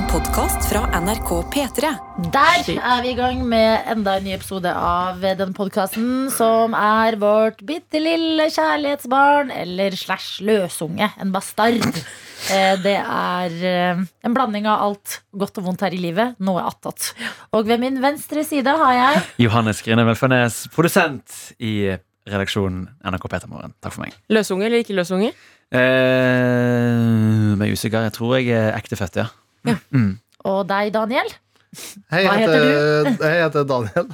En podkast fra NRK P3. Der er vi i gang med enda en ny episode av den podkasten, som er vårt bitte lille kjærlighetsbarn, eller slash løsunge, en bastard. Eh, Det er eh, en blanding av alt godt og vondt her i livet, noe attåt. Og ved min venstre side har jeg Johannes Grine Velfarnes, produsent i redaksjonen NRK P3morgen. Takk for meg. Løsunge eller ikke løsunge? Eh, jeg er usikker. Jeg tror jeg er ektefødt, ja. Mm. og deg, Daniel. Hei, Hva heter heter, du? jeg heter Daniel.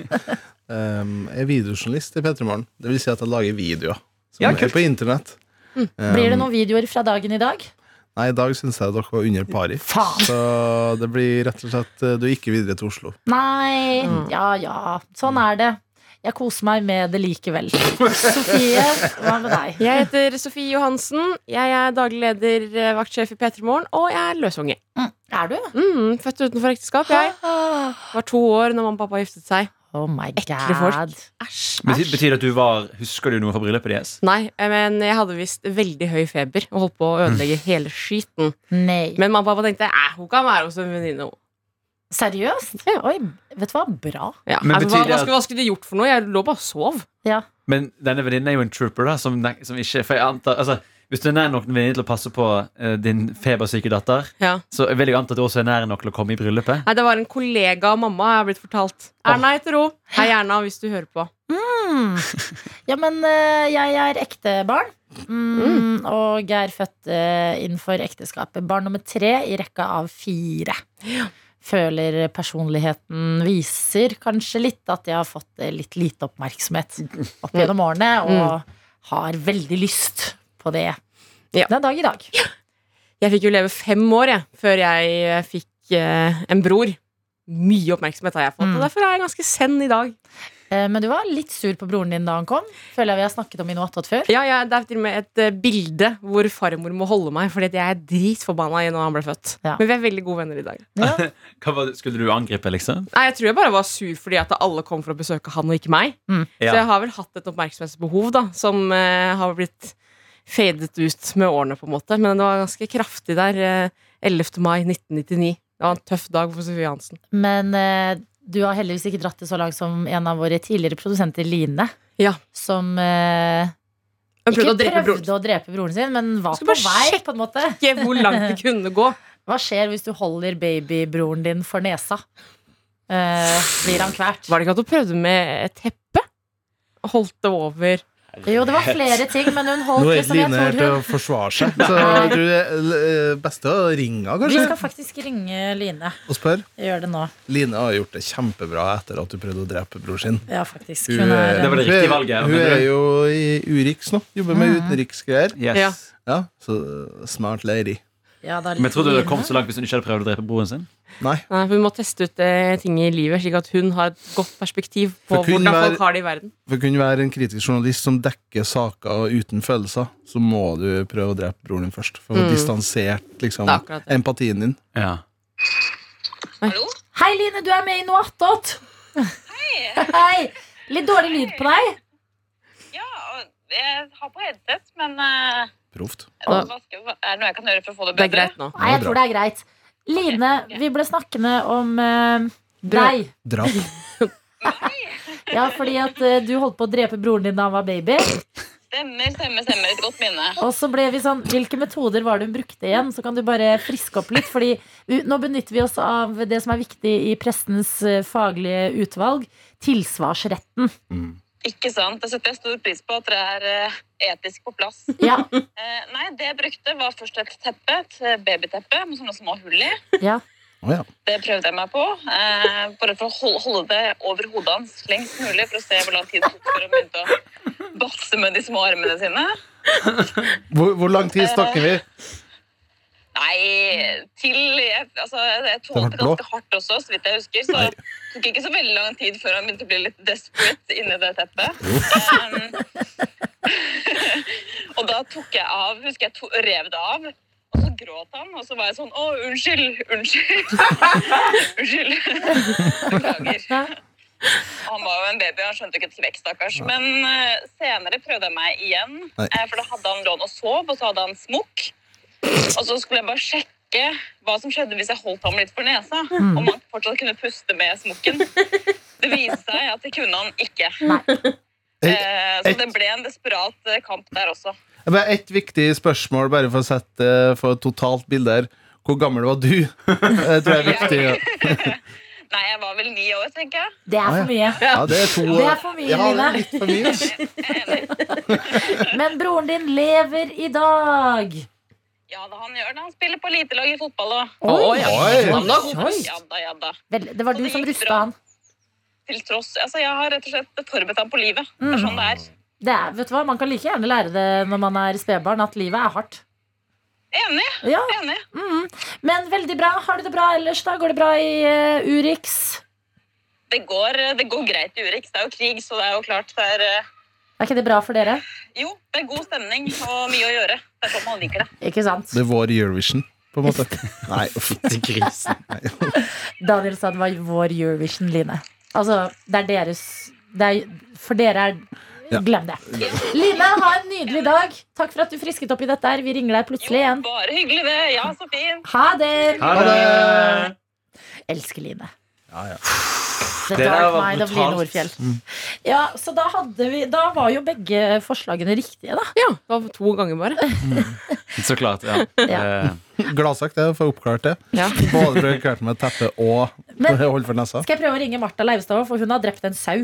um, jeg er videojournalist i P3 Morgen. Det vil si at jeg lager videoer som Ja, er på internett. Mm. Blir det noen videoer fra dagen i dag? Nei, i dag syns jeg dere var under pari. Faen. Så det blir rett og slett eh, Du er ikke videre til Oslo. Nei. Ja ja, sånn er det. Jeg koser meg med det likevel. Sofie, hva med deg? Jeg heter Sofie Johansen. Jeg er daglig leder, eh, vaktsjef i P3 Morgen, og jeg er løsunge. Er du? Mm, født utenfor ekteskap, jeg. Var to år når mamma og pappa giftet seg. Oh my Ekle folk. god. Æsj. Betyr, æsj. betyr det at du var Husker du noe fra bryllupet deres? Nei, men jeg hadde visst veldig høy feber og holdt på å ødelegge hele skiten. Nei. Men mamma og pappa tenkte hun kan være hos en venninne. Hun." Seriøst? Ja. Oi, vet du hva? Bra. Ja. Men altså, betyr hva, det hva, at- skulle, hva skulle de gjort for noe? Jeg lå bare og sov. Ja. Men denne venninnen er jo en trooper, da, som, som ikke For jeg antar altså, Hvis du er nær nok en venninne til å passe på eh, din febersyke datter, Ja. så vil jeg anta at du også er nær nok til å komme i bryllupet. Nei, Det var en kollega av mamma, jeg har blitt fortalt. Erna heter hun. Hei, Erna, hvis du hører på. Mm. Ja, men eh, jeg er ektebarn. Mm, og jeg er født eh, innenfor ekteskapet. Barn nummer tre i rekka av fire. Føler personligheten viser kanskje litt at jeg har fått eh, litt lite oppmerksomhet opp gjennom årene, og har veldig lyst på det Ja. den dag i dag. Jeg fikk jo leve fem år jeg, før jeg eh, fikk eh, en bror. Mye oppmerksomhet har jeg fått, Mm. og derfor er jeg ganske send i dag. Eh, Men du var litt sur på broren din da han kom. Føler jeg vi har snakket om i noe attåt før. Ja, ja, Det er til og med et uh, bilde hvor farmor må holde meg fordi jeg er dritforbanna igjen når han ble født. Ja. Men vi er veldig gode venner i dag. Ja. Hva var, skulle du angripe, liksom? Nei, Jeg tror jeg bare var sur fordi at alle kom for å besøke han og ikke meg. Så jeg har vel hatt et oppmerksomhetsbehov da som uh, har blitt fadet ut med årene, på en måte. Men det var ganske kraftig der. Uh, 11. mai 1999. Det var en tøff dag for Sofie Hansen. Men eh, du har heldigvis ikke dratt det så langt som en av våre tidligere produsenter, Line. Ja. Som eh, ikke prøvde å drepe prøvde å drepe broren sin, men var på vei, på en måte. Sjekke hvor langt det kunne gå. Hva skjer hvis du holder babybroren din for nesa? Eh, blir han kvært? Var det ikke at hun prøvde med et teppe? Holdt det over Jo, det var flere ting, men hun holdt Nå er liksom jeg Line her tror til å forsvare seg. Så jeg tror det er eh, best å ringe henne, Vi skal faktisk ringe Line. og. Jeg gjør det nå. Line har gjort det kjempebra etter at du prøvde å drepe bror sin. Ja, faktisk. Hun Hun er- Det var det riktige valget. Hun er jo i Urix nå. Jobber med Mhm. utenriksgreier. Yes. Ja. Ja, så smart lady. Ja, da Men Trodde du det kom så langt hvis hun ikke hadde prøvd å drepe broren sin? Nei. Nei, Hun må teste ut eh, ting i livet, slik at hun har et godt perspektiv på For hvordan hver- folk har det i verden. For å kunne være en kritisk journalist som dekker saker uten følelser, så må du prøve å drepe broren din først. For å få Mm. distansert liksom, Det er akkurat det. empatien din. Ja. Hei, Line, du er med i noe attåt. Hei. Hei. Litt dårlig lyd på deg. Ja, og jeg har på headset, men eh, Proft. er det noe jeg kan gjøre for å få det bedre? Det er greit nå. Nei, jeg tror det er greit. Line, vi ble snakkende om uh, deg. Drap. Ja, fordi at uh, du holdt på å drepe broren din da han var baby. Stemmer, stemmer, stemmer. Et godt minne. Og så ble vi sånn Hvilke metoder var det hun brukte igjen? Så kan du bare friske opp litt. Fordi nå benytter vi oss av det som er viktig i prestens eh, faglige utvalg. Tilsvarsretten. Mm. Ikke sant? Det setter jeg stor pris på at dere er eh, etisk på plass. Ja, Eh, nei, det jeg brukte, var først et teppe, et babyteppe med sånne små hull i. ja. Oh, ja. Det prøvde jeg meg på. Eh, bare for å holde, holde det over hodet hans lengst mulig, for å se hvor lang tid det tok før han begynte å basse med de små armene sine. Hvor, hvor lang tid snakker vi? Nei, til jeg, altså, jeg tålte ganske hardt også, så vidt jeg husker. Så det tok ikke så veldig lang tid før han begynte å bli litt desperate inni det teppet. Um, og da tok jeg av, husker jeg to, rev det av, og så gråt han, og så var jeg sånn Å, unnskyld, unnskyld. unnskyld. Beklager. Han var jo en baby, han skjønte ikke et kvekk, stakkars. Men uh, senere prøvde jeg meg igjen, Nei. eh, for da hadde han lån og sov, og så hadde han smokk. Og så skulle jeg bare sjekke hva som skjedde hvis jeg holdt ham litt for nesa. Mm. Om han fortsatt kunne puste med smokken. Det viste seg at det kunne han ikke. Nei. Eh, så det ble en desperat eh, kamp der også. Ett viktig spørsmål, bare for å sette for et totalt bilde her. Hvor gammel var du? Det tror jeg er viktig. ja. Nei, jeg var vel ni år, tenker jeg. Det er for mye. Ja, det er to Det er for mye, ja, det Line. enig. Men broren din lever i dag. Ja da, han gjør det. Han spiller på elitelag i fotball òg. Oi. Oi. Ja da, ja da. Vel, det var du det som rusta han. Til tross Altså, jeg har rett og slett forberedt ham på livet. Det er sånn det er. Det er, vet du hva, Man kan like gjerne lære det når man er spedbarn, at livet er hardt. Enig. Ja, enig. mm. Men veldig bra. Har du det bra ellers? da? Går det bra i uh, Urix? Det går, det går greit i Urix. Det er jo krig, så det er jo klart det er uh... Er ikke det bra for dere? Jo, det er god stemning og mye å gjøre. Det man liker det. Ikke sant? Det var Eurovision, på en måte. Nei, uff. Til grisen. Daniel sa det var vår Eurovision, Line. Altså, det er deres det er, For dere er Ja. Glem det. Line, ha en nydelig dag. Takk for at du frisket opp i dette. her Vi ringer deg plutselig Jo, igjen. bare hyggelig, det. Ja, så fint. Ha det! Ha det! Elsker Line. Ja, ja. The Det Dark var Mind of Line Orfjell. Mm. Ja, så da, hadde vi, da var jo begge forslagene riktige, da. Ja, det var to ganger bare. Så klart, ja. Ja. Eh, Gladsak, det, for å oppklare det. Ja. Både ble klart med teppe og Men- hold for nesa. Skal jeg prøve å ringe Martha Leivstad, for hun har drept en sau.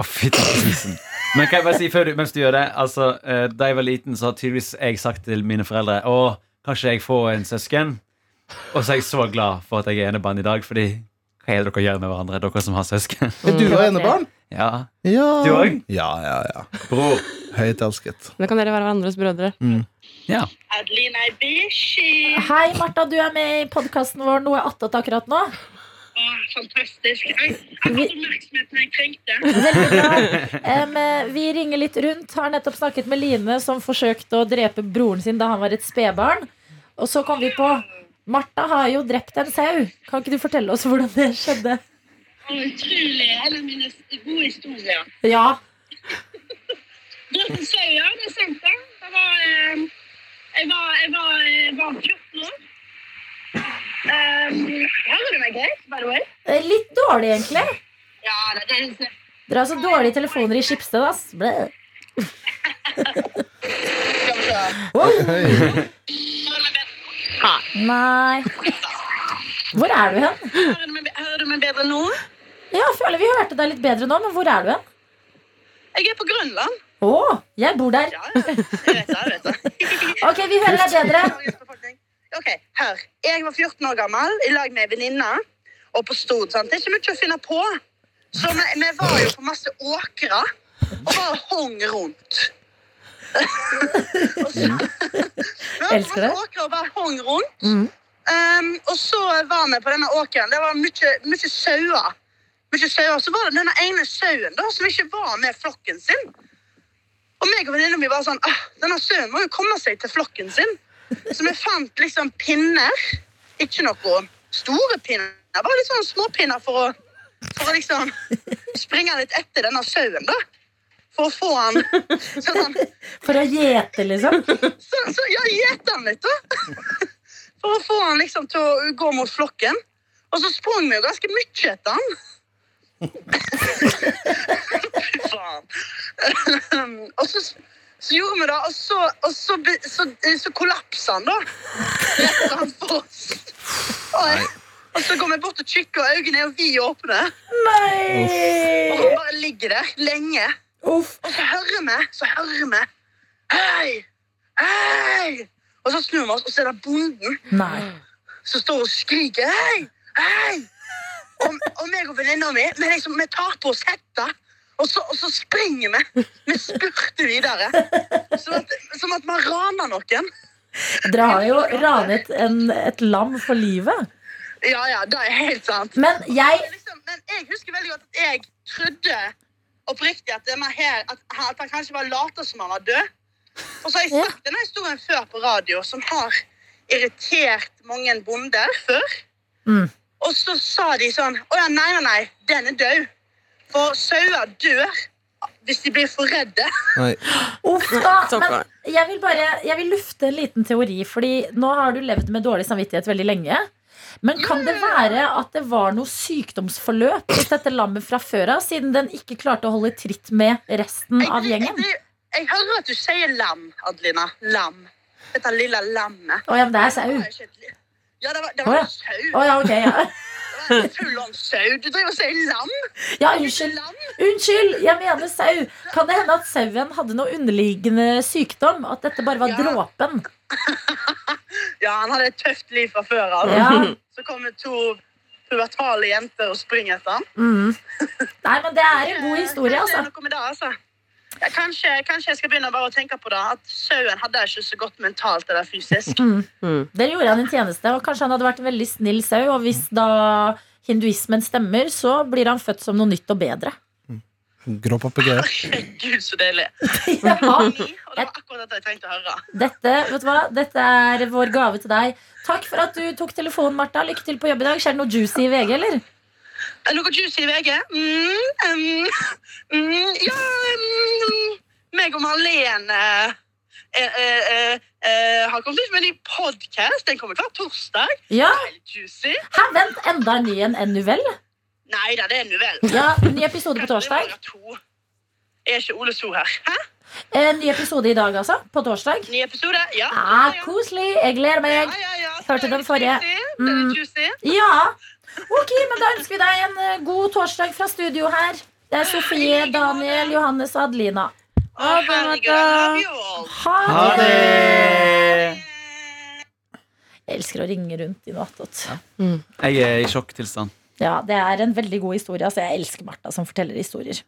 Å, fytti. Men kan jeg bare si før du, mens du gjør det altså, eh, Da jeg var liten, så har tydeligvis jeg sagt til mine foreldre Å, kanskje jeg får en søsken. Og så er jeg så glad for at jeg er enebarn i dag, Fordi hva er det dere gjør med hverandre, dere som har søsken? Er du og enebarn? Ja, Ja. Du òg? Ja, ja, ja. Bror. Høyt elsket. Da kan dere være hverandres brødre. Ja. Adeline er bishi. Hei, Martha, du er med i podkasten vår Noe attåt akkurat nå. Fantastisk. Jeg har fått oppmerksomheten jeg trengte. Veldig bra. Eh, vi ringer litt rundt. Har nettopp snakket med Line, som forsøkte å drepe broren sin da han var et spedbarn. Og så kom vi på Martha har jo drept en sau. Kan ikke du fortelle oss hvordan det skjedde? Utrolig. En av mine gode historier. Ja. Drept sau, ja. Det er sant, det. Jeg var, eh, jeg var, jeg var, jeg var 14 år. Um, ja, det meg greit, by the way? Eh, Litt dårlig, egentlig. Ja, det, det er Dere har så dårlige telefoner i Skipsted, ass. Blæh vi se. Hei. Hører du meg bedre? Nei. Hvor er du hen? Hører du meg- bedre nå? Ja, jeg føler vi hørte deg litt bedre nå, men hvor er du hen? Jeg er på Grønland. Å, jeg bor der. Ja, jeg vet det. Jeg vet det. Ok, vi hører deg bedre. Ok, hør. Jeg var 14 år gammel i lag med ei venninne og på Stord. Sant? Det er ikke mye å finne på. Så vi, vi var jo på masse åkre og bare hong rundt. og så, vi var Elsker det. åker åkre og bare hong rundt. Mm. Um, og så var vi på denne åkeren. Det var mye, mye sauer. Mye sauer. Så var det denne ene sauen da, som ikke var med flokken sin. Og meg og venninna mi var sånn ah, Denne sauen må jo komme seg til flokken sin. Så vi fant liksom pinner. Ikke noe store pinner, bare litt sånn småpinner for å, for å liksom springe litt etter denne sauen, da. For å få han sånn han For å gjete, liksom. så, så ja, gjete han litt, da. For å få han liksom til å gå mot flokken. Og så sprang vi jo ganske mye etter han. Fy faen. og så, så gjorde vi det, og så, og så, så, så kollapsa han, da. Først. Og, og så går vi bort og kikker, og øynene er vidåpne. Og han bare ligger der lenge. Uff. Og så hører vi, så hører vi Hei! Hei! Og så snur vi oss, og så er det bonden Nei. som står og skriker Hei! Hei! Og, og meg og venninna mi vi, liksom, vi tar på oss hetta, og så, og så springer vi. Vi spurter videre. Som at, som at vi har rana noen. Dere har jo ranet en, et lam for livet. Ja, ja, det er helt sant. Men jeg Liksom, men jeg husker veldig godt at jeg trodde oppriktig at, denne her, at, han- at han kanskje bare later som han var død. Og så har jeg Ja. denne historien før på radio, som har irritert mange bonder før. Mm. Og så sa de sånn Å ja, nei, nei, nei, den er død. For sauer dør hvis de blir for redde. Uff da, men jeg vil bare Jeg vil lufte en liten teori, Fordi nå har du levd med dårlig samvittighet veldig lenge. Men kan det være at det var noe sykdomsforløp hos dette lammet fra før av, siden den ikke klarte å holde tritt med resten av gjengen? jeg, jeg hører at du sier lam, Adelina. Lam. Dette lille lammet. Å ja, men det er sau. Ja, det var, det var oh, ja. sau. Oh, ja, ok. Ja, full on sau. Du driver og sier lam. ja unnskyld. Unnskyld, jeg mener sau. Kan det hende at sauen hadde noe underliggende sykdom? At dette bare var Ja. dråpen? Ja, han hadde et tøft liv fra før av. Ja. Så kommer to pubertale jenter og springer etter ham. Mm. Nei, men det er en god historie, det altså. er noe med det, altså. Ja, kanskje, kanskje jeg skal begynne bare å tenke på det. At sauen hadde ikke så godt mentalt eller fysisk. Mm. Mm. Dere gjorde han en tjeneste, og kanskje han hadde vært en veldig snill sau. Og hvis da hinduismen stemmer, så blir han født som noe nytt og bedre. Grå papegøye. Herregud, så deilig. Ja. Og det var akkurat dette jeg trengte å høre. Dette, vet du hva? Dette er vår gave til deg. Takk for at du tok telefonen, Martha. Lykke til på jobb i dag. Skjer det noe juicy i VG, eller? Er det Noe juicy i VG? Mm, mm, mm, mm, Meg om Helene eh, eh, eh, eh, har kommet ut med en ny podkast. Den kommer hver torsdag. Ja. Juicy. Hæ, vent, enda en ny en enn Nuvell? Nei da, det er Nuvell. Ja, ny episode på torsdag. Er ikke Ole So her? Hæ? En ny episode i dag, altså. På torsdag. Ny episode? Ja. Ah, ja, ja. koselig. Jeg gleder meg. Hørte den forrige. Det Mm. juicy. Ja. Ok, men da ønsker vi deg en eh, god torsdag fra studio her. Det er Sofie, Daniel, Johannes og Adelina. Å, herregud, I love you all. Ha Ha det! det! Jeg elsker å ringe rundt i natt. Ja. Mm. Jeg er i sjokktilstand. Ja, det er en veldig god historie. Altså, jeg elsker Martha som forteller historier.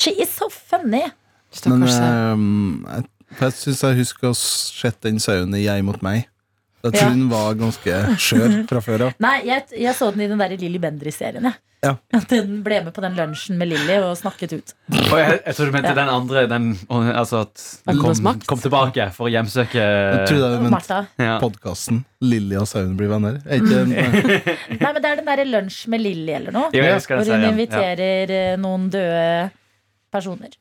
She is so funny. Men ehm, jeg, jeg syns jeg husker å sette sett den sauen i Jeg mot meg. Jeg tror Ja. den var ganske skjør fra før av. Nei, jeg, jeg så den i den der Lilly Bendry-serien. jeg. Ja. At Den ble med på den lunsjen med Lilly og snakket ut. Og jeg, jeg tror du mente den andre. Den, altså at den kom, kom tilbake for å hjemsøke Jeg trodde du mente ja. podkasten 'Lilly og sauen blir venner'. Er ikke Nei, men Det er den derre lunsj med Lilly eller noe. Jo, jeg Hvor hun serien. Ja. inviterer eh, noen døde personer.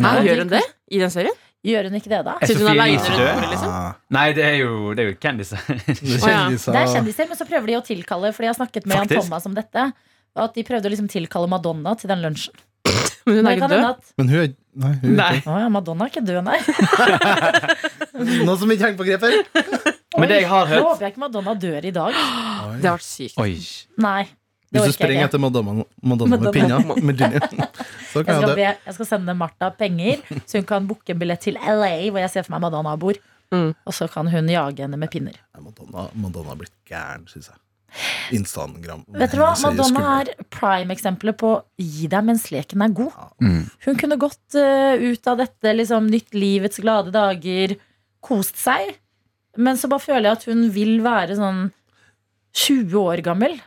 Hæ, gjør hun det i den serien? Gjør hun ikke det, da? Er hun Sofie Elise død? liksom? ah, Nei, det er jo, det er jo kjendiser. det er ja. kjendiser. Det er kjendiser, men så prøver de å tilkalle For de har snakket med Jan Thomas om dette. Og at de prøvde å liksom tilkalle Madonna til den lunsjen. Men hun er ikke død? at Men hun er Nei. Hun er Nei. Oh, ja, Madonna er ikke død, nei. ikke. Noen som ikke henger på grep? Men det jeg har hørt håper jeg ikke Madonna dør i dag. Det har vært sykt. Oi. Nei. Hvis du springer etter Madonna, Madonna med Madonna. pinna, med Jeg kan jeg det. jeg skal sende Martha penger, så hun kan booke en billett til LA, hvor jeg ser for meg Madonna bor. Mm. Og så kan hun jage henne med pinner. Madonna, Madonna har blitt gæren, syns jeg. Instagram. Vet du hva? Madonna er prime-eksempelet på gi deg mens leken er god. Mm. Hun kunne gått uh, ut av dette liksom, nytt livets glade dager, kost seg. Men så bare føler jeg at hun vil være sånn 20 år gammel.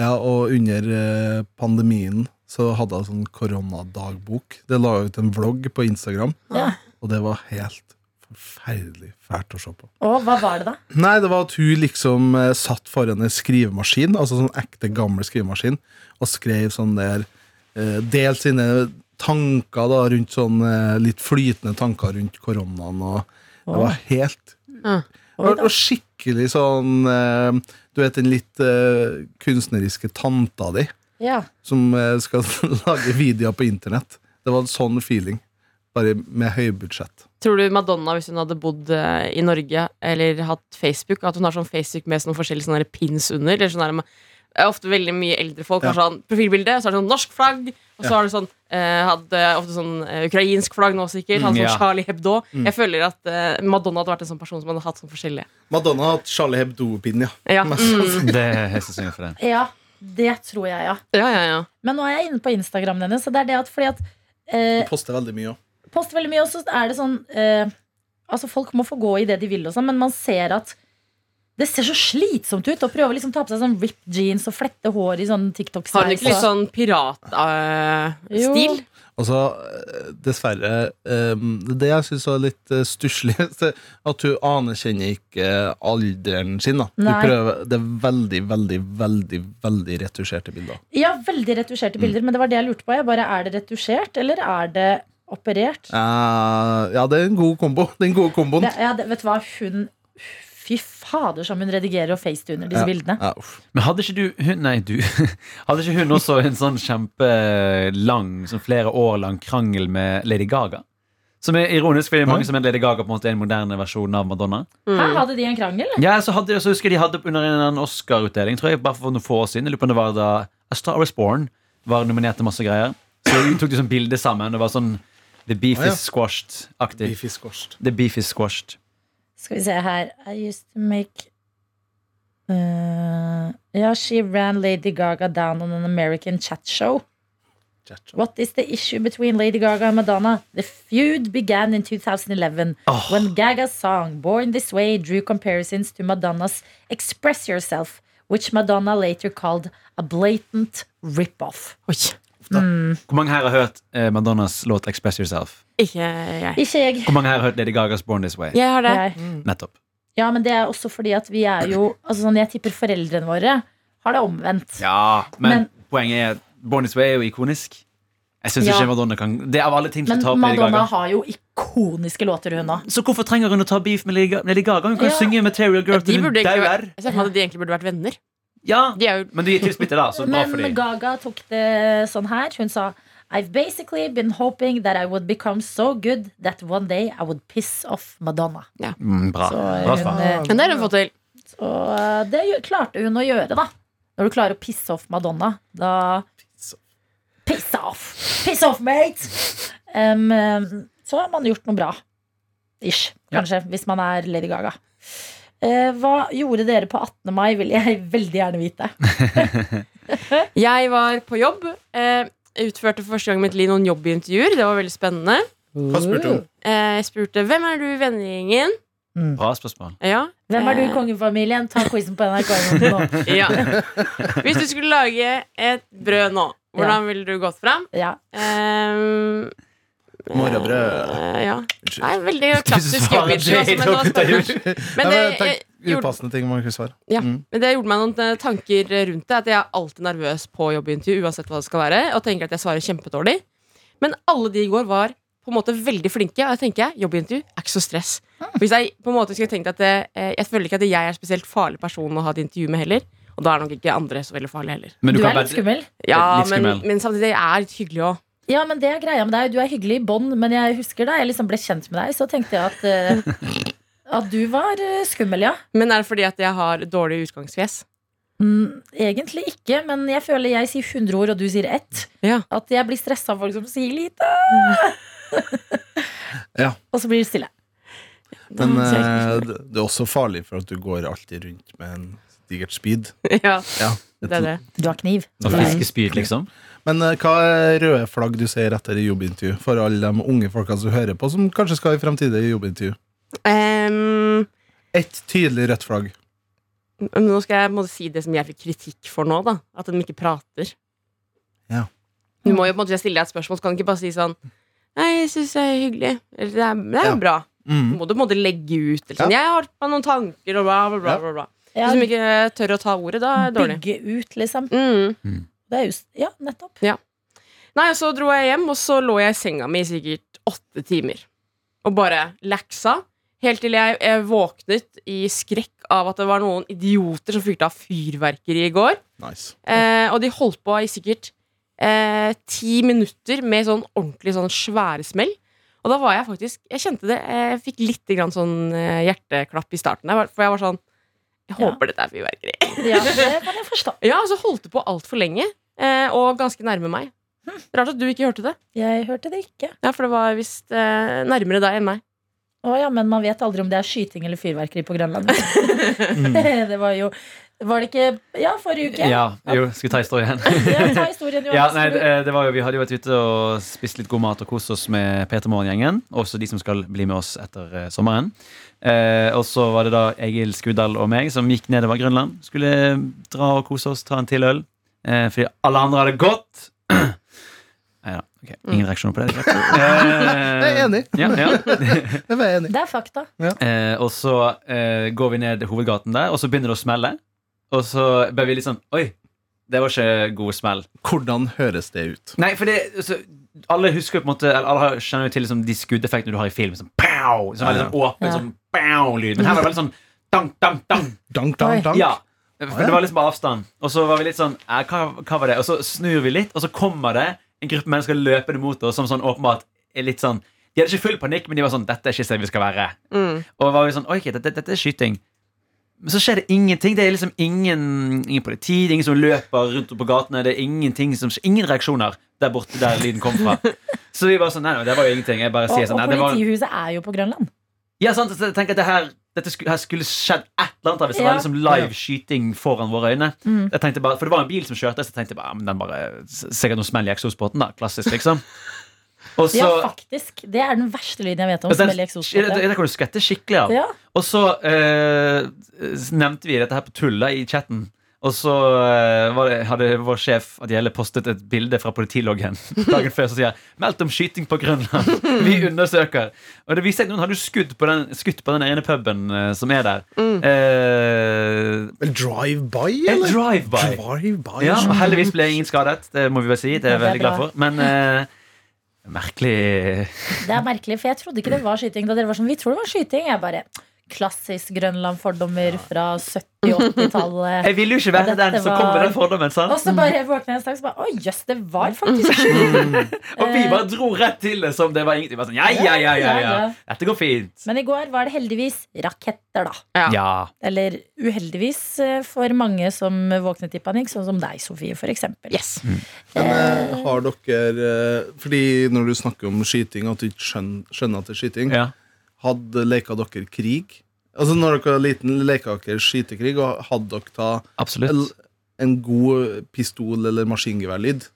Ja, og under eh, pandemien så hadde hun sånn koronadagbok. Det la ut en vlogg på Instagram, Ja. og det var helt forferdelig fælt å se på. Og hva var det da? Nei, det var at hun liksom eh, satt foran en skrivemaskin, altså sånn ekte gammel skrivemaskin, og skrev sånn der eh, Delt sine tanker da rundt sånn eh, litt flytende tanker rundt koronaen, og det var helt Ja. Oi og, da. og skikkelig sånn eh, Du vet den litt eh, kunstneriske tanta di Ja. som eh, skal lage videoer på internett. Det var en sånn feeling, bare med høybudsjett. Tror du Madonna, hvis hun hadde bodd eh, i Norge eller hatt Facebook, at hun har sånn Facebook med sånne forskjellige sånne pins under? Eller sånn ofte veldig mye eldre folk har Ja. sånn profilbilde, så er det sånn norsk flagg, og så Ja. har du sånn eh, hadde ofte sånn eh, ukrainsk flagg nå sikkert. Hadde Mm, sånn ja. Charlie Hebdo. Mm. Jeg føler at eh, Madonna hadde vært en sånn person som hadde hatt sånn forskjellige. Madonna har hatt Charlie Hebdo-pinn, ja. Ja, mm. Det er sannsynlig for deg ja, det tror jeg, ja. ja, ja, ja. Men nå er jeg inne på Instagram hennes, så det er det at fordi at eh, Du poster veldig mye òg. Poster veldig mye, og så er det sånn eh, Altså Folk må få gå i det de vil, og sånn, men man ser at det ser så slitsomt ut å prøve å liksom ta på seg sånn ripped jeans og flette hår i sånn Har hun TikTok-sveis. ikke litt sånn piratstil? Uh, Altså, eh, dessverre eh, Det jeg syns var litt uh, stusslig, at hun anerkjenner ikke alderen sin. prøver, Det er veldig, veldig, veldig veldig retusjerte bilder. Ja, veldig retusjerte bilder, men det var det jeg lurte på. Jeg bare, Er det retusjert, eller er det operert. Eh, ja, det er en god kombo. Den gode komboen. Det, ja, det, vet du hva, hun Fy fader, som hun redigerer og facetuner disse Ja. bildene. Ja. Men hadde ikke du hun, Nei, du. Hadde ikke hun også en sånn kjempelang, sånn flere år lang krangel med Lady Gaga? Som er ironisk, fordi mange som er Lady Gaga på en måte er en moderne versjon av Madonna. Her hadde de en krangel. Ja, så, hadde, så husker jeg de hadde under en Oscar-utdeling, tror jeg, bare for noen få år siden. Jeg lurer på om det var da A Star Is Born var nominert til masse greier. Så tok de sånn bilde sammen. Det var sånn The beef is squashed-aktig. Beef is squashed. The beef is squashed. Skal vi se her. I used to make uh, Yeah, she ran Lady Gaga down on an American chat show. Chat. What is the issue between Lady Gaga and Madonna? The feud began in 2011 Oh. when Gaga's song Born This Way drew comparisons to Madonna's Express Yourself, which Madonna later called a blatant rip-off. Oi. Hvor mange her har hørt eh, Madonnas låt 'Express Yourself'? Ikke jeg. Ikke jeg. Hvor mange her har hørt Lady Gagas 'Born This Way'? Jeg har det. jeg. Nettopp. Ja, men det er også fordi at vi er jo altså sånn, Jeg tipper foreldrene våre har det omvendt. Ja, men, Men- poenget er at 'Born This Way' er jo ikonisk. Jeg synes Ja. ikke Madonna kan Det er av alle ting som Men Lady opp Men Madonna har jo ikoniske låter, hun òg. Så hvorfor trenger hun å ta beef med Lady Gaga? Hun kan Ja. synge 'Material Girl' De til hun dauer. jeg ser for meg at de egentlig burde vært venner. Ja, De er jo men de er tilsmittet, da. Så bra for Men dem. Gaga tok det sånn her. Hun sa I've basically been hoping that I would become so good that one day I would piss off Madonna. Mm, bra. Bra svar. eh, Men det har hun fått til. Så eh, det klarte hun å gjøre, da. Når du klarer å pisse off Madonna, da Piss off! Piss off, mate! Em, så har man gjort noe bra. Ish, kanskje, hvis man er Lady Gaga. Eh, hva gjorde dere på 18. mai, vil jeg veldig gjerne vite. Jeg var på jobb. Eh, utførte for første gang i mitt liv noen jobbintervjuer. Det var veldig spennende. Hva spurte hun? Eh, jeg spurte hvem er du i vennegjengen. Bra spørsmål. Ja. Hvem er du i kongefamilien? Ta quizen på NRK nå. Ja. Hvis du skulle lage et brød nå, hvordan ville du gått fram? Ja. Um, Morgenbrød. ja. Unnskyld. Nei, veldig klassisk jobbintervju. Altså, men det det. Men Ja, det, men gjorde, upassende ting man ikke svarer. ja, Mm. men det gjorde meg noen eh, tanker rundt det. At jeg er alltid nervøs på jobbintervju, uansett hva det skal være. Og tenker at jeg svarer kjempedårlig. Men alle de i går var på en måte veldig flinke. Og jeg tenker jobbintervju er ikke så stress. Hvis jeg på en måte skulle tenkt at det, eh, Jeg føler ikke at jeg er en spesielt farlig person å ha et intervju med heller. Og da er nok ikke andre så veldig farlige heller. Men Du du er litt skummel. Ja, Litt men, skummel. men samtidig jeg er litt hyggelig òg. Ja, men det er greia med deg. Du er hyggelig i bånd, men jeg husker da jeg liksom ble kjent med deg, så tenkte jeg at uh, At du var eh, skummel, ja. Men er det fordi at jeg har dårlig utgangsfjes? Mm, egentlig ikke, men jeg føler jeg sier 100 ord, og du sier ett. Ja. At jeg blir stressa av folk som sier lite. Ja. Og så blir det stille. Men eh, det er også farlig for at du går alltid rundt med en digert speed. ja, Ja, det er det. Du har kniv. Og fiskespyd, liksom. Men eh, hva er røde flagg du ser etter i jobbintervju? For alle de unge folka som hører på, som kanskje skal i fremtidige jobbintervju. Um, Ett tydelig rødt flagg. nå skal jeg måtte, si det som jeg fikk kritikk for nå, da. At de ikke prater. Ja. Du må jo på en måte stille deg et spørsmål, så kan du ikke bare si sånn Nei, jeg syns det er hyggelig. Eller det er, det er jo Ja. bra. Du Mm. må du på en måte legge ut. Eller sånn, Jeg har noen tanker og bla, bla, bla. Bla, bla. Ja, Hvis du ikke tør å ta ordet, da er det dårlig. bygge ut, liksom. Mm. Det er just, ja, nettopp. Nei, og så dro jeg hjem, og så lå jeg i senga mi i sikkert åtte timer. Og bare laksa. Helt til jeg, jeg våknet i skrekk av at det var noen idioter som fyrte av fyrverkeri i går. Nice. Eh, og de holdt på i sikkert eh, ti minutter med sånn ordentlig sånn svære smell. Og da var jeg faktisk Jeg kjente det. Jeg fikk litt grann sånn eh, hjerteklapp i starten. For jeg var sånn Jeg Ja. håper dette er fyrverkeri. Ja, det kan jeg forstå. Ja, så holdt det på altfor lenge. Eh, og ganske nærme meg. Rart at du ikke hørte det. Jeg hørte det ikke. Ja, for det var visst eh, nærmere deg enn meg. Å ja, men man vet aldri om det er skyting eller fyrverkeri på Grønland. Mm. det var jo Var det ikke Ja, forrige uke. Ja, jo, skal vi ta historien? Ja, ta historien, Jonas. Ja, nei, det det var jo, Vi hadde jo vært ute og spist litt god mat og kost oss med Peter Morgen-gjengen. Også de som skal bli med oss etter eh, sommeren. Eh, og så var det da Egil Skudal og meg som gikk nedover Grønland. Skulle dra og kose oss, ta en til øl. Eh, fordi alle andre hadde gått. Nei da. ok, Ingen reaksjoner på det. det. Eh, Jeg er enig. Ja, ja. Jeg er enig. Det er fakta. Eh, og så eh, går vi ned hovedgaten der, og så begynner det å smelle. Og så ble vi litt sånn Oi, det var ikke god smell. Hvordan høres det ut? Nei, for det, så, Alle husker jo på en måte eller Alle kjenner jo til liksom, de skuddeffektene du har i film. Sånn pow! er litt sånn åpen Ja. sånn bow-lyd. Men her var det veldig sånn dang, dang, dang. Dank, dank, dank. Ja. For det var liksom på avstand. Og så var vi litt sånn eh, hva, hva var det? Og så snur vi litt, og så kommer det en gruppe mennesker løpende mot oss som sånn åpenbart er litt sånn De hadde ikke full panikk, men de var sånn Dette er ikke stedet vi skal være. Mm. Og var vi sånn, Oi, dette, dette er skyting Men så skjer det ingenting Det er liksom ingen, ingen politi Det er ingen som løper rundt på gatene Det er ingenting som, ingen reaksjoner Der borte der lyden kom fra Så vi var sånn, nei, nei, det var jo ingenting Jeg bare sier sånn, og politihuset det var er jo på Grønland. Ja, sant, så jeg tenker at det her dette skulle, her skulle skjedd et eller annet Hvis det Ja. var liksom live skyting foran våre øyne Mm. jeg tenkte bare, For det var en bil som kjørte Så jeg tenkte bare, ja, men den bare Sikkert noe smell i eksosbåten da Klassisk liksom Og så Ja, faktisk. Det er den verste lyden jeg vet om. Smell det, kan du skvette skikkelig av Ja. Og så eh, nevnte vi dette her på tulla i chatten. Og så eh, var det, hadde vår sjef Adjelle postet et bilde fra politiloggen dagen før som sier 'Meldt om skyting på Grønland'. Vi undersøker. Og det viser seg at noen hadde skutt på den, skutt på den ene puben eh, som er der. Eh, drive-by, eller? drive-by. Drive-by. Ja, heldigvis ble ingen skadet. Det må vi bare si. Det er jeg veldig glad for. Men eh, merkelig Det er merkelig, for jeg trodde ikke det var skyting da dere var sånn. Vi tror det var skyting. Jeg bare Klassisk Grønland-fordommer fra 70-80-tallet. Jeg ville jo ikke være den som var- kom med den fordommen. sant? Og så bare våkna jeg en dag og bare Å jøss, det var faktisk skyting. Og vi bare dro rett til det som det var ingenting. Vi var Sånn, ja, ja, ja, ja, ja. Dette går fint. Men i går var det heldigvis raketter, da. Ja. Ja. Eller uheldigvis eh, for mange som våknet i panikk, sånn som deg, Sofie, for eksempel. Yes. Men eh, har dere eh, Fordi når du snakker om skyting, at du ikke skjønner at det er skyting, ja. Hadde leka dere krig? Altså Når dere var liten, leka dere skytekrig, og hadde dere ta Absolutt. en god pistol- eller maskingeværlyd?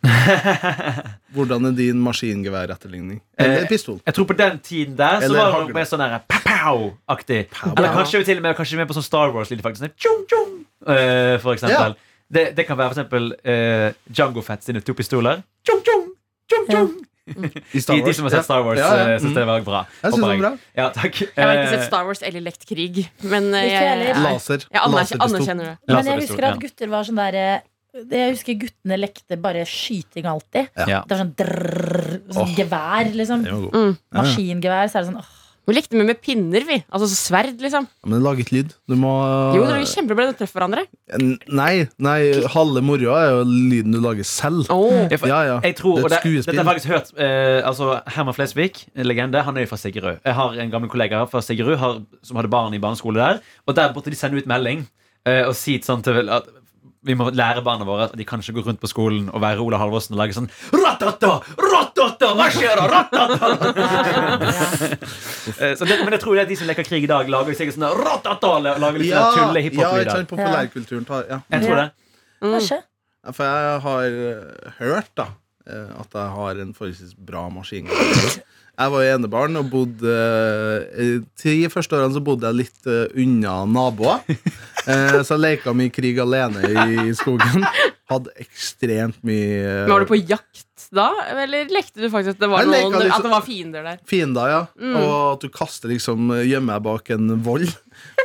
Hvordan er din maskingeværetterligning? Eller Eh, pistol? Jeg tror på den tiden der så Eller var det mer sånn der pow-pow-aktig. Eller kanskje vi til og med, kanskje mer på sånn Star Wars-lyd, faktisk. Sånn, tjung, tjung, uh, for eksempel. Det, det kan være for eksempel uh, Django Fett sine to pistoler. Tjung, tjung, tjung, tjong. I Star De, de som har sett Star Wars, Ja, ja. eh, synes det var bra. Jeg synes det var bra. Ja, takk. Jeg har ikke Eh, sett Star Wars eller lekt krig, men eh, jeg, jeg, Laser. jeg anerkjenner, det. Men jeg husker at gutter var sånn derre Jeg husker guttene lekte bare skyting alltid. Ja. Det var sånn drrrr, sånn oh. gevær, liksom. Mm. Maskingevær. Så er det sånn åh, Vi lekte med med pinner, vi. Altså sverd, liksom. Ja, Men det lager ikke lyd. Du må Jo, det var kjempebra å treffe hverandre. N- Nei, nei, halve moroa er jo lyden du lager selv. Oh. Ja, Ja, ja. Jeg tror, Det er et det, skuespill. dette har jeg faktisk hørt eh, altså Herman Flesvig, en legende, han er jo fra Sigerud. Jeg har en gammel kollega fra Sigerud som hadde barn i barneskole der. Og der måtte de sende ut melding eh, og si sånn til at vi må lære barna våre at de kan ikke gå rundt på skolen og være Ola Halvorsen og lage sånn Ratata! Ratata! Hva skjer da? Ratata! Eh, så det, men jeg tror det er de som leker krig i dag, lager sikkert sånn Ratata! Lager litt Ja, tulle ja, ikke hiphop-lyder. sant, populærkulturen tar ja. Jeg tror det. Mm. Ja, For jeg har eh, hørt da eh, at jeg har en forholdsvis bra maskingevær. Jeg var jo enebarn og bodde De Ti første årene så bodde jeg litt eh, unna naboer. Eh, så jeg leka mye krig alene i skogen. Hadde ekstremt mye eh, Var du på jakt da, eller lekte du faktisk at det var, noen, at det var fiender der? fiender, ja. Mm. Og at du kaster liksom Gjemmer deg bak en vold.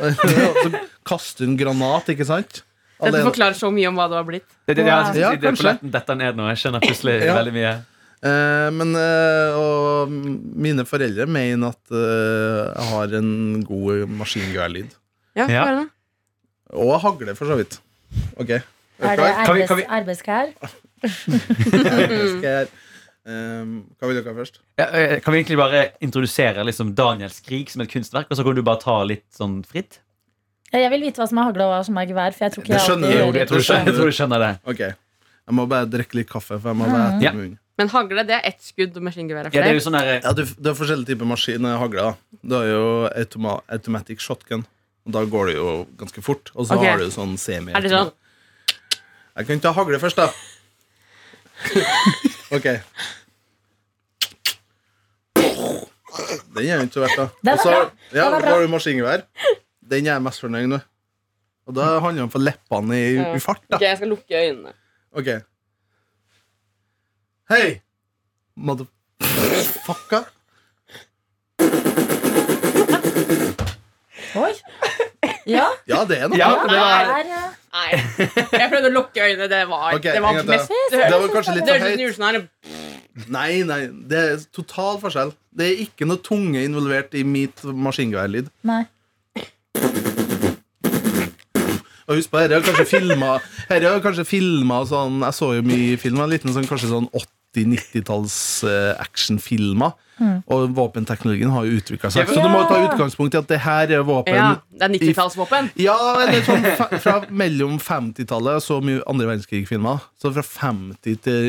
Så kaster du en granat, ikke sant? Dette forklarer så mye om hva du har blitt. Det, det, Wow. det, Ja, det, det, kanskje. dette ned nå. Jeg skjønner plutselig Ja. veldig mye. Eh, men eh, Og mine foreldre mener at eh, jeg har en god maskingeværlyd. Ja, Ja. Og hagle, for så vidt. Ok. Er det Kan kan vi- arbeids, arbeidsklær? Um, hva vil dere ha først? Ja, kan vi egentlig bare introdusere liksom Daniels krig som et kunstverk, og så kan du bare ta litt sånn fritt? Jeg vil vite hva som er hagle og hva som er gevær. For jeg tror ikke Det jeg alltid jeg Jeg tror du skjønner, jeg tror du skjønner det. Ok. Jeg må bare drikke litt kaffe, for jeg må være etter munnen. Men hagle, det er ett skudd, og maskingevær er Ja, det er sånn der, Ja, du, det er forskjellige typer maskin eh, hagle. Du har jo automa automatic shotgun. Og da går det jo ganske fort. Og så okay. har du sånn semi Er det sånn? Jeg kan ta hagle først, da. ok. Den er jo ikke så verst, da. Og så ja, har du maskingevær. Den er jeg mest fornøyd med. Og da handler det om å få leppene i, i fart, da. Ok, jeg skal lukke øynene. Ok. Hei! Motherfucka. Oi. Ja. ja, det er noe. Ja, det var... Nei. Jeg prøvde å lukke øynene. Det var, okay, det var mest Det var kanskje litt for høyt. Nei, nei. Det er total forskjell. Det er ikke noe tunge involvert i mitt maskingeværlyd. Og husk på, dette er kanskje filma sånn, Jeg så jo mye film, en liten sånn, kanskje sånn 80 80-90-talls-actionfilmer. Eh, mm. Og våpenteknologien har jo utvikla seg. Så du må ta utgangspunkt i at det her er våpen Ja, Det er 90-tallsvåpen? Ja, eller sånn fra mellom 50-tallet og så mye andre verdenskrig-filmer. Så fra 50 til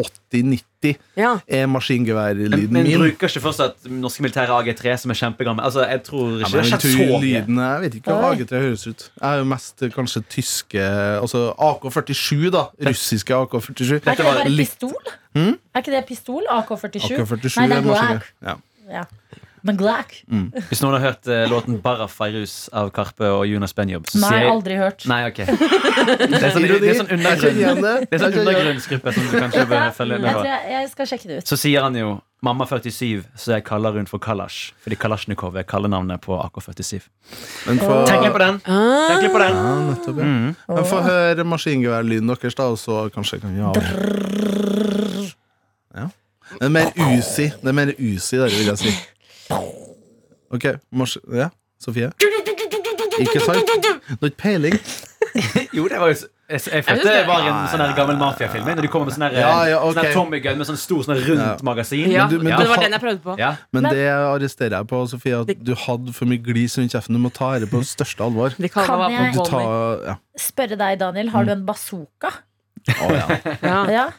80-90 ja. Er maskingeværlyden maskingeværlyden men min bruker ikke fortsatt norske militære AG3, som er kjempegammel? Altså, jeg tror ja, men det jeg har skjedd så mye. lyden Jeg vet ikke hva AG3 høres ut Jeg er jo mest eh, kanskje tyske Altså AK-47 da Russiske AK-47 Er ikke det bare pistol? Hmm? Er ikke det pistol? AK-47? AK-47 Nei, det er er maskingevær ja. Ja. Men Mm. Hvis noen har hørt eh, låten 'Barra Feirus av Karpe og Jonas Benjob, så Nei, sier jeg aldri hørt. Nei, ok. Det er sånn, det er sånn undergrunn det. Er sånn undergrunnsgruppe som du kanskje bør følge Jeg med tror på. jeg, jeg skal sjekke det ut. Så sier han jo 'Mamma 47', så jeg kaller hun for Kalash. Fordi Kalasjnikov er kallenavnet på AK-47. Men for, Tenk litt på den. Ah. Tenk litt på den. Ja, nettopp ja. Mm. Men Få høre maskingeværlyden deres da Og så kanskje kan vi ha ja. Det er mer usi Det er mer usi der vil jeg si Ok, mars ja, Sofie Ikke sant? Du har ikke peiling Jo, det var jo jeg, jeg følte det var en sånn her gammel mafiafilm. Når de kommer med sånn her, Ja, ja, ok. sånn Tommy Gunn med sånn stor sånn rundt Ja. magasin. Ja, Men du- men men det var den jeg prøvde på. Ja. Men, Men- det arresterer jeg på, Sofie At du hadde for mye glis rundt kjeften Du må ta dette på største alvor De Kan jeg- Du Bonnie. ja. Spørre deg, Daniel, har du en bazooka? Å, ja. Ja. Ja.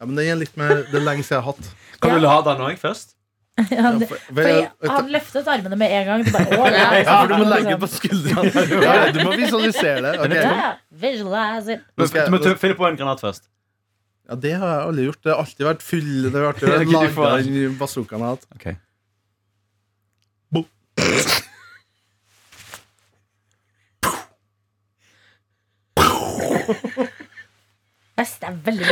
ja, men den er litt mer Det er lenge siden jeg har hatt Kan Ja. du la den òg først? Han, for- for jeg- han løftet armene med en gang. Bare, ja, Ja, for du må legge legge på skuldrene ja, ja, Du må visualisere det Okay. Ja, ja. Visualize it. Nå skal Du må fylle på en granat først. Ja, det har jeg aldri gjort Det har alltid vært full Det har alltid vært laga den bazookaen jeg har hatt Ok. Det er veldig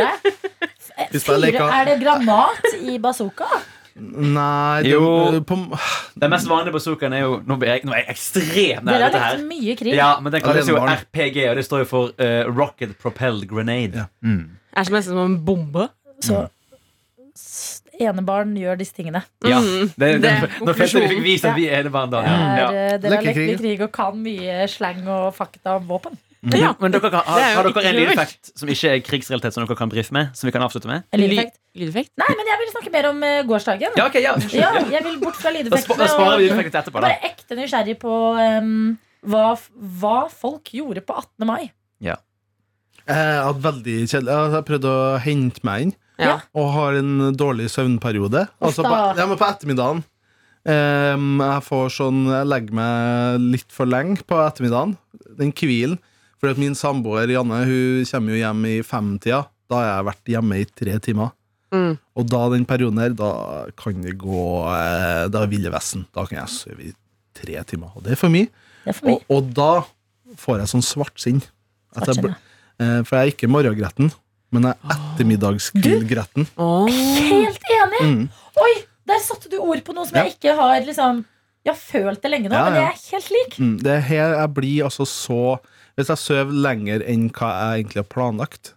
bra. Er det granat i bazooka? Nei det, Jo. på, Det mest vanlige bazookaen er jo Nå, er jeg, nå er jeg ekstremt nær dette her. mye krig. Ja, men den kalles jo RPG, og det står jo for uh, Rocket Propelled Grenade. Ja. Mm. Er som nesten som en bombe. Så s- enebarn gjør disse tingene. Ja. Mm, Det, det, det nå følte vi fikk vist at vi er enebarn da. Ja. Ja. eh, Dere har lekt mye krig og kan mye slang og fakta om våpen. Ja. Men dere, kan- har, har dere en lydeffekt som ikke er krigsrealitet, som dere kan brife med? Som vi kan avslutte med? Lydeffekt. Lydeffekt? Nei, men jeg vil snakke mer om eh, gårsdagen. Ja, okay, ja. Ja, jeg vil bort fra lydeffektene. da sparer vi lydeffekten etterpå, da. bare ekte nysgjerrig på um, hva, hva folk gjorde på 18. mai. Jeg har veldig kjedelig Jeg har prøvd å hente meg inn Ja. Og har en dårlig søvnperiode Altså på, ja, men på ettermiddagen Um, Jeg får sånn Jeg legger meg litt for lenge på ettermiddagen Den kvilen Fordi at min samboer Janne Hun kommer jo hjem i femtida Da har jeg vært hjemme i tre timer Mm. Og da den perioden her Da kan det gå eh, Da er Ville Vesten Da kan jeg sove i tre timer Og det er for mye er for mye. og, og da får jeg sånn svartsinn. Bl- eh, For jeg er ikke morgengretten, men jeg er ettermiddagskvildgretten. Oh. Helt enig! Mm. Oi, der satte du ord på noe som Ja. jeg ikke har liksom Jeg har følt det lenge nå, Ja, men det er helt lik. Mm. Det er her jeg blir altså så Hvis jeg sover lenger enn hva jeg egentlig har planlagt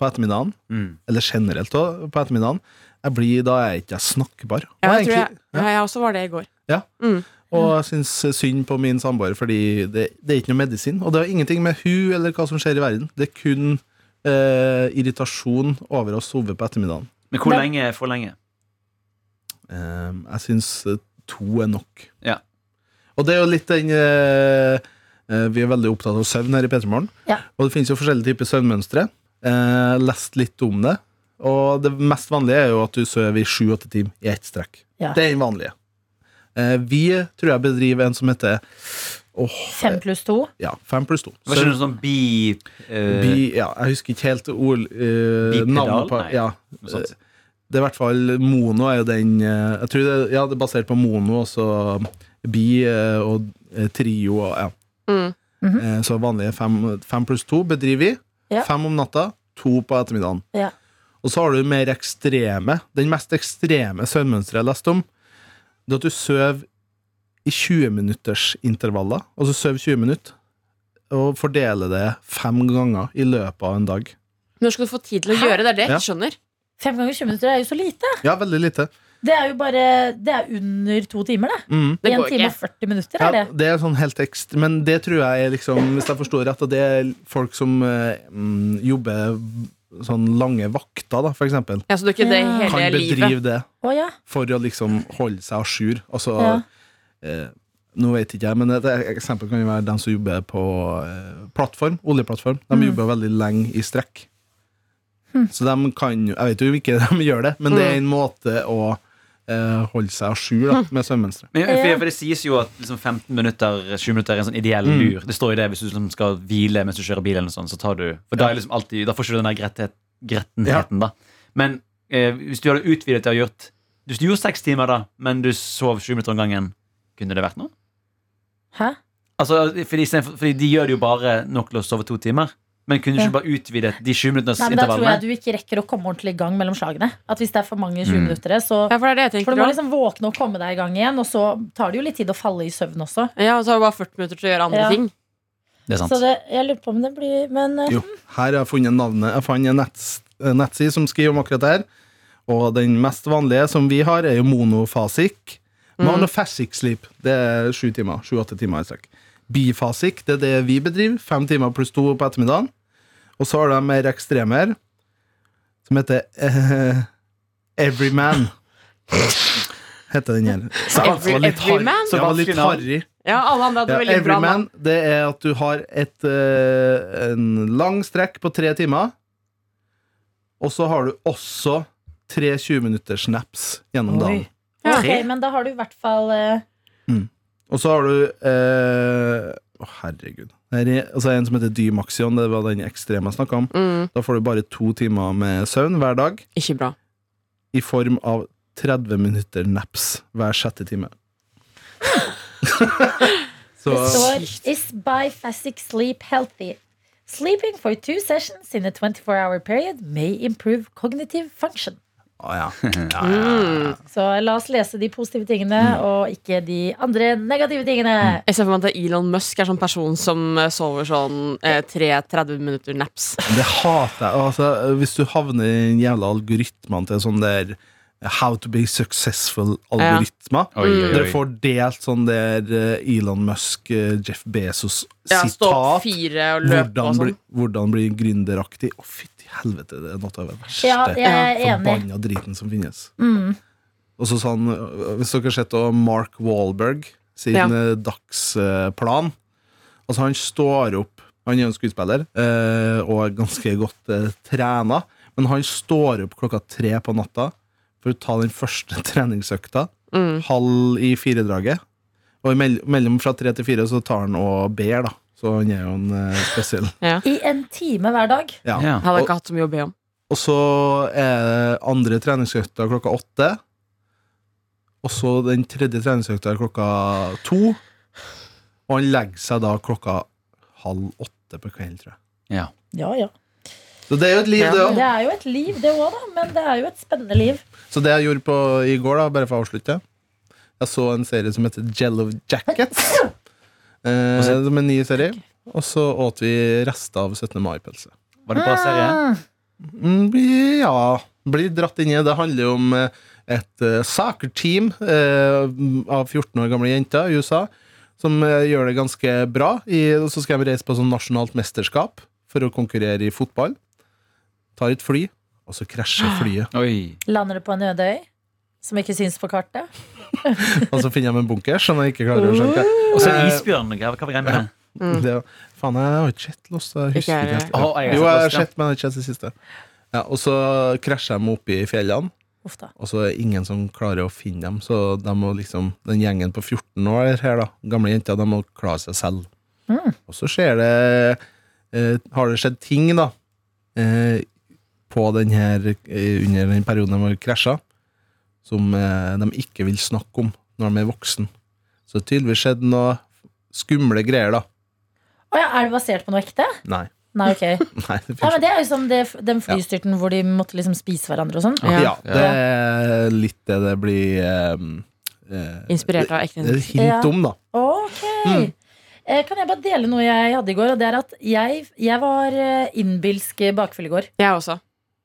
på ettermiddagen, Mm. eller generelt også, på ettermiddagen, jeg blir, da er jeg ikke snakkbar. Og Ja, jeg egentlig, tror jeg, ja, jeg også var det i går. Og jeg syns synd på min samboer, fordi det, det er ikke noe medisin. Og det har ingenting med hun eller hva som skjer i verden. Det er kun eh, irritasjon over å sove på ettermiddagen. Men hvor lenge er for lenge? Eh, jeg syns to er nok. Ja. Og det er jo litt den eh, eh, Vi er veldig opptatt av søvn her i P3morgen. Ja. Og det finnes jo forskjellige typer søvnmønstre. Eh, lest litt om det. Og det mest vanlige er jo at du sover i sju-åtte timer i ett strekk. Ja. Det er den vanlige. Eh, vi tror jeg bedriver en som heter åh, Fem pluss to. ja, fem pluss to. Hva skjønner du sånn bi... uh, Bi, ja, jeg husker ikke helt ord, uh, navnet på ja. Det er i hvert fall Mono er jo den eh, Jeg tror det, ja, det er basert på Mono og så Bi eh, og eh, Trio og ja. Mm. Eh, Så vanlige fem, fem pluss to bedriver vi. Ja. Fem om natta, to på ettermiddagen. Ja. Og så har du mer ekstreme. Den mest ekstreme søvnmønsteret jeg leste om, det er at du sover i 20 minutters intervaller. Altså sover 20 minutter, og fordeler det fem ganger i løpet av en dag. Når skal du få tid til å gjøre det? Det er det jeg ikke skjønner. Fem ganger 20 minutter er jo så lite. Ja, veldig lite. Det er jo bare Det er under to timer, det. Mm. Det En time ikke. og 40 minutter Ja, er det. det er sånn helt ekst Men det tror jeg er liksom Hvis jeg forstår rett, at det er folk som eh, mm, jobber sånn lange vakter, da, for eksempel. Ja, så det er ikke det hele Kan livet. bedrive det oh, ja. for å liksom holde seg à jour. Altså Ja. eh, Nå vet ikke jeg, men et eksempel kan jo være dem som jobber på eh, plattform, oljeplattform. De Mm. jobber veldig lenge i strekk. Mm. Så de kan jo Jeg vet jo ikke de gjør det, men det Mm. er en måte å holde seg à jour med svømmemønsteret. Men, Ja. for, for det sies jo at liksom 15 minutter 20 minutter er en sånn ideell Mm. lur. Det står jo det hvis du liksom skal hvile mens du kjører bil. eller noe sånt, så tar du, For da, er liksom alltid, da får ikke du den der grethet, grettenheten. da Men eh, hvis du hadde utvidet det ha gjort Hvis du gjorde seks timer, da men du sov 20 minutter om gangen, kunne det vært noe? Hæ? Altså, fordi, fordi de gjør det jo bare nok til å sove to timer. Men kunne du Ja. ikke bare utvidet de 20 minutters Nei, men Da tror jeg du ikke rekker å komme ordentlig i gang mellom slagene. At Hvis det er for mange 20 Mm. minutter, så Ja, for det er det jeg For tenker du må også. liksom våkne og komme deg i gang igjen, og så tar det jo litt tid å falle i søvn også. Ja, og så har du bare 40 minutter til å gjøre andre Ja. ting. Det er sant. Så det, jeg lurer på om det blir Men eh, Jo, her har jeg funnet navnet Jeg fant en en nettside som skriver om akkurat det her Og den mest vanlige som vi har Er jo monofasic Mm. Monofasic sleep Det er sju timer, 7-8 timer i strekk Bifasic, det er det vi bedriver. 5 timer pluss 2 på ettermiddagen. Og så har de mer ekstremer, Som heter uh, Everyman. Heter den her Så jeg Every- var litt Everyman? Så var litt harry. Ja, alle andre hadde ja, veldig bra navn. det er at du har et, uh, en lang strekk på tre timer, og så har du også tre 20 minutters snaps gjennom dagen. Ja, okay, men da har du i hvert fall eh, Og så har du eh, Å, herregud. Er altså en som heter Dymaxion, det var den ekstreme jeg snakka om. Mm, Da får du bare to timer med søvn hver dag, ikke bra. i form av 30 minutter naps hver sjette time. så Det står Is biphasic sleep healthy? Sleeping for two sessions in a 24-hour period may improve cognitive function. Å ja. Mm. Så la oss lese de positive tingene, og ikke de andre negative tingene. Jeg ser for meg at Elon Musk er sånn person som eh, sover sånn eh, 3-30 minutter naps. Det hater jeg. Altså, hvis du havner i den jævla algoritmene til sånn der How to be successful-algoritmer. Oi, oi, Dere får delt sånn der eh, Elon Musk, eh, Jeff Bezos-sitat. Ja, stå opp fire og løpe hvordan, og bli, sånn. hvordan bli gründeraktig. Å, fytti helvete, det er noe av det verste Ja, jeg er forbanna driten som finnes. Mm. Og så sånn, Hvis dere har sett Mark Wahlberg sin Ja. dagsplan Altså, han står opp Han er jo en skuespiller eh, og er ganske godt eh, trena, men han står opp klokka tre på natta for å ta den første treningsøkta. Mm. Halv i firedraget. Og mellom fra tre til fire så tar han og ber, da. Så han er jo en eh, spesiell. I en time hver dag. Ja. Ja. Hadde ikke hatt så mye å be om. og så er det andre treningsøkta klokka åtte. Og så den tredje treningsøkta klokka to. Og han legger seg da klokka halv åtte på kvelden, tror jeg. Ja. Ja, ja. Så det er jo et liv, Ja. det òg. Det er jo et liv, det òg, da. Men det er jo et spennende liv. Så det jeg gjorde på i går, da, bare for å avslutte Jeg så en serie som heter Jello Jackets. Eh, som en ny serie. Og så åt vi rester av 17. mai-pølse. Var det bra serie? Mm, bli- ja, blir dratt inn i det. Handler jo om eh, et uh, soccer-team eh, av 14 år gamle jenter i USA som uh, gjør det ganske bra. I, og så skal de reise på sånn nasjonalt mesterskap for å konkurrere i fotball. Tar et fly, og så krasjer flyet. Oi. Lander det på en øde øy som ikke syns på kartet? Og så finner de en bunker som jeg ikke klarer å skjønne. Og så Eh, isbjørn. Hva var greia med det? Mm. Det, faen, jeg har ikke sett Lost. Jeg husker ikke. helt. Å, jeg har Jo, jeg har sett, men jeg har ikke sett det siste. Ja, og så krasjer de opp i fjellene, Ofte. og så er det ingen som klarer å finne dem. Så de må liksom, den gjengen på 14 år her, da, gamle jenter, de må klare seg selv. Mm. Og så skjer det eh, Har det skjedd ting, da, eh, på den her, eh, under den perioden de har krasja, som eh, de ikke vil snakke om når de er voksen. Så det har tydeligvis skjedd noe skumle greier, da. Å ja, er det basert på noe ekte? Nei. Nei, ok. Nei, det Ja, men Det er jo som det, den flystyrten hvor de måtte liksom spise hverandre og sånn. Ja, Ja. det er litt det det blir eh, eh, Inspirert av ekte Det er hendelser. hint om, da. Ok. Mm. Eh, Kan jeg bare dele noe jeg hadde i går? Og det er at jeg, jeg var innbilsk bakfull i går. Jeg også.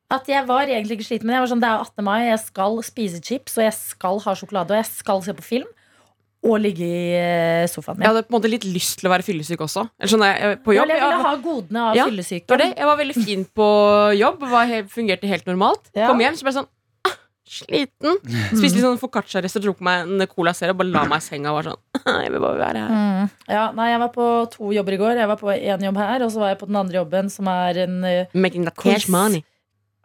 At jeg var egentlig ikke sliten, men jeg var sånn, det er jo 18. mai, jeg skal spise chips, og jeg skal ha sjokolade, og jeg skal se på film. Og ligge i eh, sofaen min. Jeg hadde på en måte litt lyst til å være fyllesyk også. Eller sånn, jeg, på jobb, eller jeg ville ha godene av Ja, fyllesyken. det var det. jeg var veldig fin på jobb, var helt, fungerte helt normalt. Ja. Kom hjem, så ble jeg sånn ah, sliten. Spiste litt sånn foccaccia-rest og dro meg en Cola Zero og bare la meg i senga og var sånn Jeg vil bare være her. Mm. Ja, nei, jeg var på to jobber i går. Jeg var på én jobb her, og så var jeg på den andre jobben, som er en uh, Making that cash money.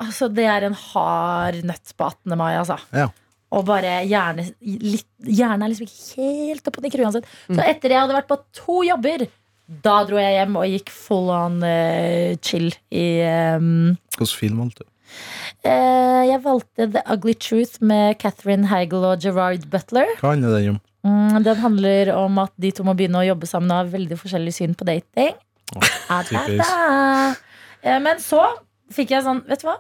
Altså, det er en hard nøtt på 18. mai, altså. Ja. Og bare hjerne, litt, er liksom ikke helt oppe og nikker uansett. Så Mm. etter jeg hadde vært på to jobber, da dro jeg hjem og gikk full on uh, chill i um, Hvilken film valgte du? Uh, Jeg valgte The Ugly Truth med Catherine Hagel og Gerard Butler. Hva handler den om? Mm, den handler om at de to må begynne å jobbe sammen og har veldig forskjellig syn på dating. Oh, da, typisk. da. Eh, Men så fikk jeg sånn, vet du hva?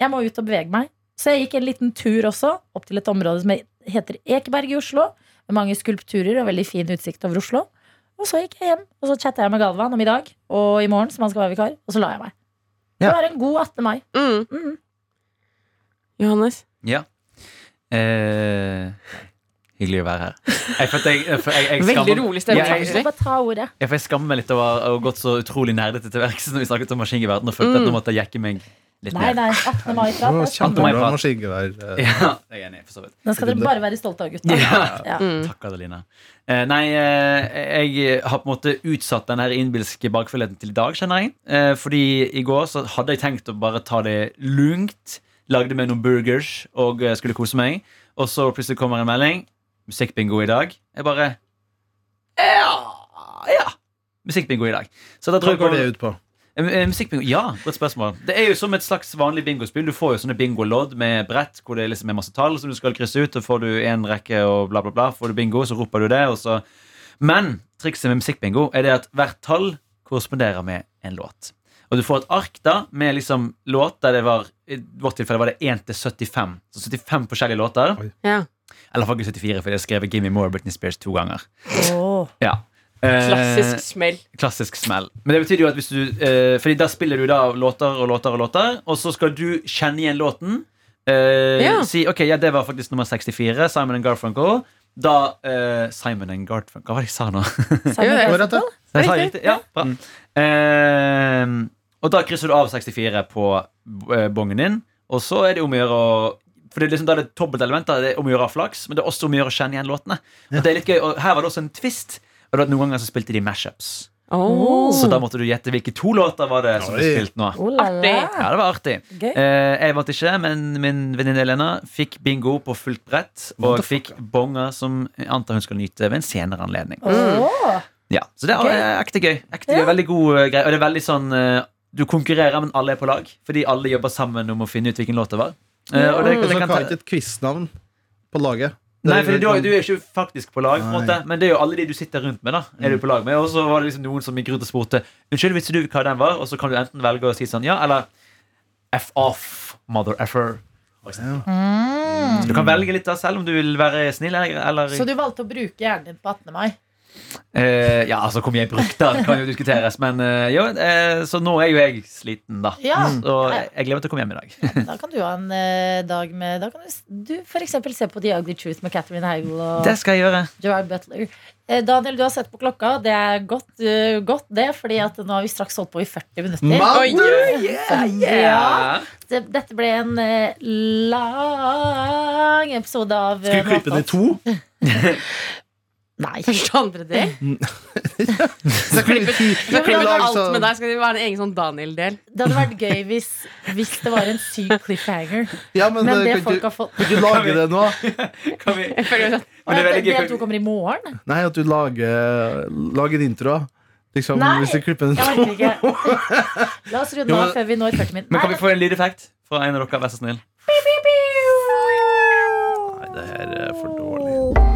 Jeg må ut og bevege meg. Så jeg gikk en liten tur også, opp til et område som heter Ekeberg i Oslo. Med mange skulpturer og veldig fin utsikt over Oslo. Og så gikk jeg hjem, og så chatta jeg med Galvan om i dag og i morgen, som han skal være vikar. Og så la jeg meg. Det Ja. var en god 18. mai. Mm. Mm. Johannes. Ja. Eh, hyggelig å være her. Jeg, for jeg, for jeg, jeg Veldig rolig stemning. Ja, jeg- bare ta ordet. Ja, jeg skammer meg litt over å ha gått så utrolig nerdete til verks når vi snakket om maskingevær. Nå følte jeg at nå måtte jeg jekke meg litt Nei, ned. nei, 18. mai-prat. Kjempebra maskingevær. eh. Ja, jeg er enig, for så vidt. Den skal dere bare være stolte av, gutta. Ja. Ja. Mm. Takk, Adeline. Eh, nei, eh, jeg har på en måte utsatt den innbilske bakfullheten til i dag, kjenner jeg. Eh, fordi i går så hadde jeg tenkt å bare ta det lugnt. Lagde meg noen burgers og skulle kose meg. Og så plutselig kommer en melding. Musikkbingo i dag. Jeg bare Ja! ja. Musikkbingo i dag. Så da Hva går det ut på? Musikkbingo, ja, godt spørsmål. Det er jo som et slags vanlig bingospill. Du får jo sånne bingolodd med brett hvor det liksom er masse tall som du skal krysse ut. Og får du en rekke og bla, bla, bla. Får du bingo, så roper du det. Og så. Men trikset med musikkbingo er det at hvert tall korresponderer med en låt. Og du får et ark da med liksom låt der det var I vårt tilfelle var det 1 til 75. Så 75 forskjellige låter. Ja. Eller faktisk 74, for jeg har skrevet Gimme More Britney Spears to ganger. Oh. Ja. Eh, Klassisk smell. Klassisk smell. Men det betyr jo at hvis du eh, Fordi da spiller du da låter og låter og låter, og så skal du kjenne igjen låten. Eh, Ja. Si ok, ja, det var faktisk nummer 64, Simon and Garfunkel. Da eh, Simon and Garfunkel Hva var det jeg sa nå? Simon det. Garfunkel? Jeg sa Riktig. Ja, bra. Eh, og da krysser du av 64 på eh, bongen din, og så er det om å gjøre å for det er liksom da er det dobbeltelementer. Det er om å gjøre av flaks, men det er også om å gjøre å kjenne igjen låtene. Og det er litt gøy, og Her var det også en twist. Og det at Noen ganger så spilte de mashups. Oh. Så da måtte du gjette hvilke to låter var det som ble spilt nå. Oh la. Ja, det var artig. Eh, jeg vant ikke, men min venninne Elena fikk bingo på fullt brett. Og fikk bonger som jeg antar hun skal nyte ved en senere anledning. Oh. Ja, Så det er eh, ekte gøy. Ekte gøy. Veldig god eh, greie. Og det er veldig sånn eh, Du konkurrerer, men alle er på lag. Fordi alle jobber sammen om å finne ut hvilken låt det var. Eh, og det, Og det så kan har ta, ikke et quiznavn på laget. Nei, for du, du er ikke faktisk på lag, på en måte men det er jo alle de du sitter rundt med. da Er du på lag med Og så var det liksom noen som gikk rundt og spurte Unnskyld, visste du hva den var? Og så kan du enten velge å si sånn ja, eller F off, mother effer. for eksempel. Mm. Så du kan velge litt da selv om du vil være snill eller, eller Så du valgte å bruke hjernen din på 18. mai? Eh, Ja, altså hvor mye jeg brukte, det kan jo diskuteres. Men eh, jo, eh, så nå er jo jeg sliten, da. Ja. Så jeg, jeg gleder meg til å komme hjem i dag. Da kan du ha en eh, dag med Da kan du, du for eksempel se på The Ugly Truth med Catherine Heigl og Det skal jeg gjøre. Gerard Butler. Eh, Daniel, du har sett på klokka. Det er godt, uh, godt det, fordi at nå har vi straks holdt på i 40 minutter. Mann! Ja. Det, dette ble en uh, lang episode av Skal vi klippe den i to? Nei. Første andre del. Så klipper, Så klippet alt med deg. Skal det være en egen sånn Daniel-del? Det hadde vært gøy hvis, hvis det var en syk cliffhanger. Ja, men, Men det, det folk du, har fått kan du lage det nå? Kan vi, at- Men det veldig gøy, to kommer i morgen? Nei, at du lager, lager intro. Liksom, Nei, hvis du klipper den Jeg orker ikke. La oss runde av før vi når 40 min. men kan vi få en lydeffekt fra en av dere? Vær så snill. Nei, det her er for dårlig.